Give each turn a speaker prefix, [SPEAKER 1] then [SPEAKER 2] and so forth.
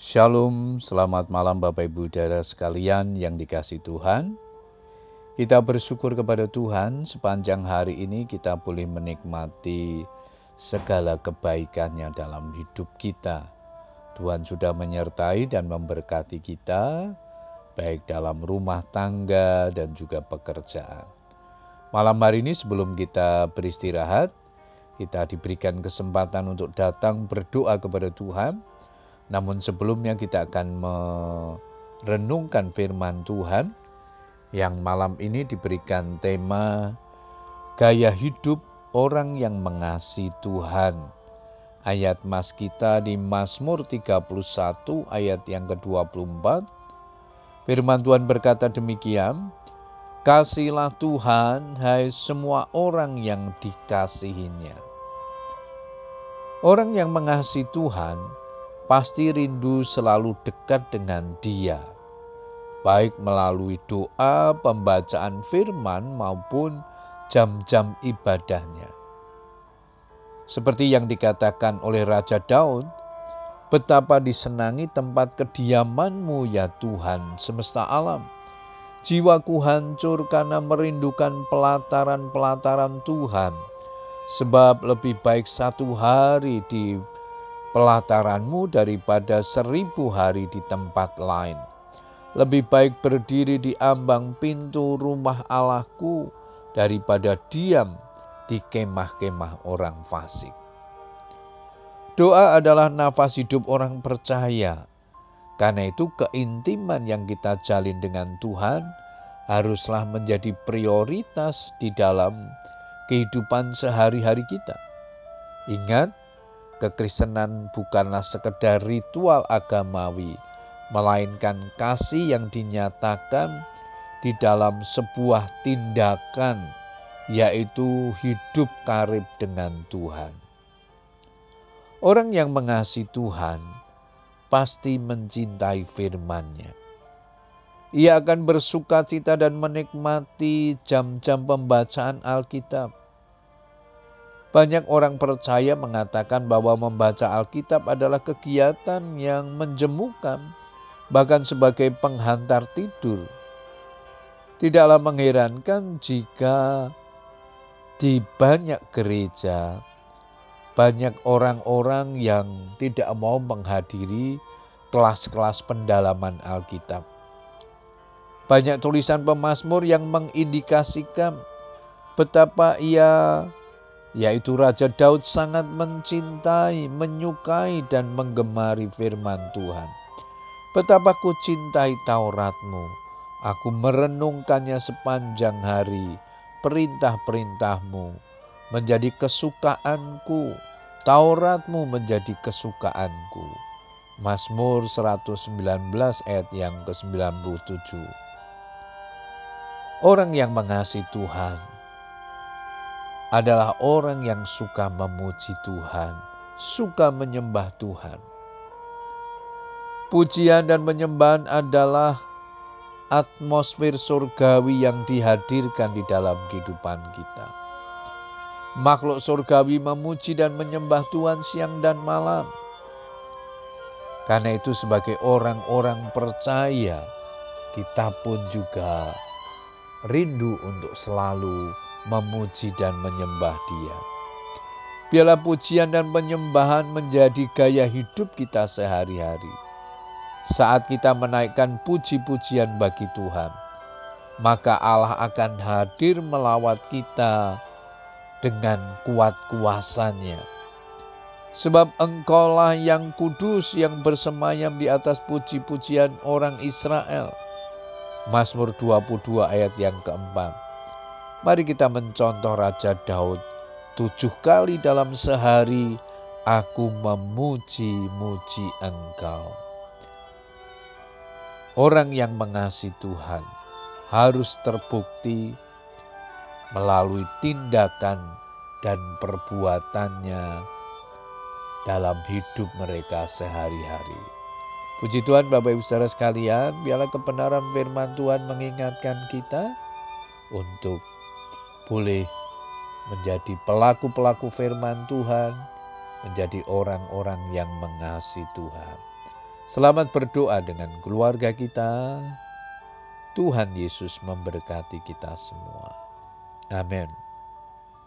[SPEAKER 1] Shalom, selamat malam Bapak Ibu Saudara sekalian yang dikasih Tuhan. Kita bersyukur kepada Tuhan sepanjang hari ini kita boleh menikmati segala kebaikannya dalam hidup kita. Tuhan sudah menyertai dan memberkati kita, baik dalam rumah tangga dan juga pekerjaan. Malam hari ini sebelum kita beristirahat, kita diberikan kesempatan untuk datang berdoa kepada Tuhan namun sebelumnya kita akan merenungkan firman Tuhan yang malam ini diberikan tema gaya hidup orang yang mengasihi Tuhan. Ayat mas kita di Mazmur 31 ayat yang ke-24. Firman Tuhan berkata demikian, Kasihlah Tuhan, hai semua orang yang dikasihinya. Orang yang mengasihi Tuhan pasti rindu selalu dekat dengan Dia, baik melalui doa, pembacaan firman, maupun jam-jam ibadahnya. Seperti yang dikatakan oleh Raja Daud, betapa disenangi tempat kediamanmu ya Tuhan semesta alam. Jiwaku hancur karena merindukan pelataran-pelataran Tuhan, sebab lebih baik satu hari di pelataranmu daripada seribu hari di tempat lain. Lebih baik berdiri di ambang pintu rumah Allahku daripada diam di kemah-kemah orang fasik. Doa adalah nafas hidup orang percaya. Karena itu keintiman yang kita jalin dengan Tuhan haruslah menjadi prioritas di dalam kehidupan sehari-hari kita. Ingat, Kekristenan bukanlah sekedar ritual agamawi, melainkan kasih yang dinyatakan di dalam sebuah tindakan, yaitu hidup karib dengan Tuhan. Orang yang mengasihi Tuhan pasti mencintai firman-Nya. Ia akan bersuka cita dan menikmati jam-jam pembacaan Alkitab banyak orang percaya mengatakan bahwa membaca Alkitab adalah kegiatan yang menjemukan, bahkan sebagai penghantar tidur. Tidaklah mengherankan jika di banyak gereja banyak orang-orang yang tidak mau menghadiri kelas-kelas pendalaman Alkitab. Banyak tulisan pemazmur yang mengindikasikan betapa ia yaitu Raja Daud sangat mencintai, menyukai dan menggemari firman Tuhan. Betapa ku cintai Tauratmu, aku merenungkannya sepanjang hari, perintah-perintahmu menjadi kesukaanku, Tauratmu menjadi kesukaanku. Mazmur 119 ayat yang ke-97. Orang yang mengasihi Tuhan adalah orang yang suka memuji Tuhan, suka menyembah Tuhan. Pujian dan penyembahan adalah atmosfer surgawi yang dihadirkan di dalam kehidupan kita. Makhluk surgawi memuji dan menyembah Tuhan siang dan malam. Karena itu sebagai orang-orang percaya, kita pun juga rindu untuk selalu memuji dan menyembah Dia. Biarlah pujian dan penyembahan menjadi gaya hidup kita sehari-hari. Saat kita menaikkan puji-pujian bagi Tuhan, maka Allah akan hadir melawat kita dengan kuat kuasanya. Sebab engkaulah yang kudus yang bersemayam di atas puji-pujian orang Israel. Mazmur 22 ayat yang keempat. Mari kita mencontoh Raja Daud. Tujuh kali dalam sehari aku memuji-muji engkau. Orang yang mengasihi Tuhan harus terbukti melalui tindakan dan perbuatannya dalam hidup mereka sehari-hari. Puji Tuhan Bapak Ibu Saudara sekalian, biarlah kebenaran firman Tuhan mengingatkan kita untuk boleh menjadi pelaku-pelaku firman Tuhan, menjadi orang-orang yang mengasihi Tuhan. Selamat berdoa dengan keluarga kita. Tuhan Yesus memberkati kita semua. Amin.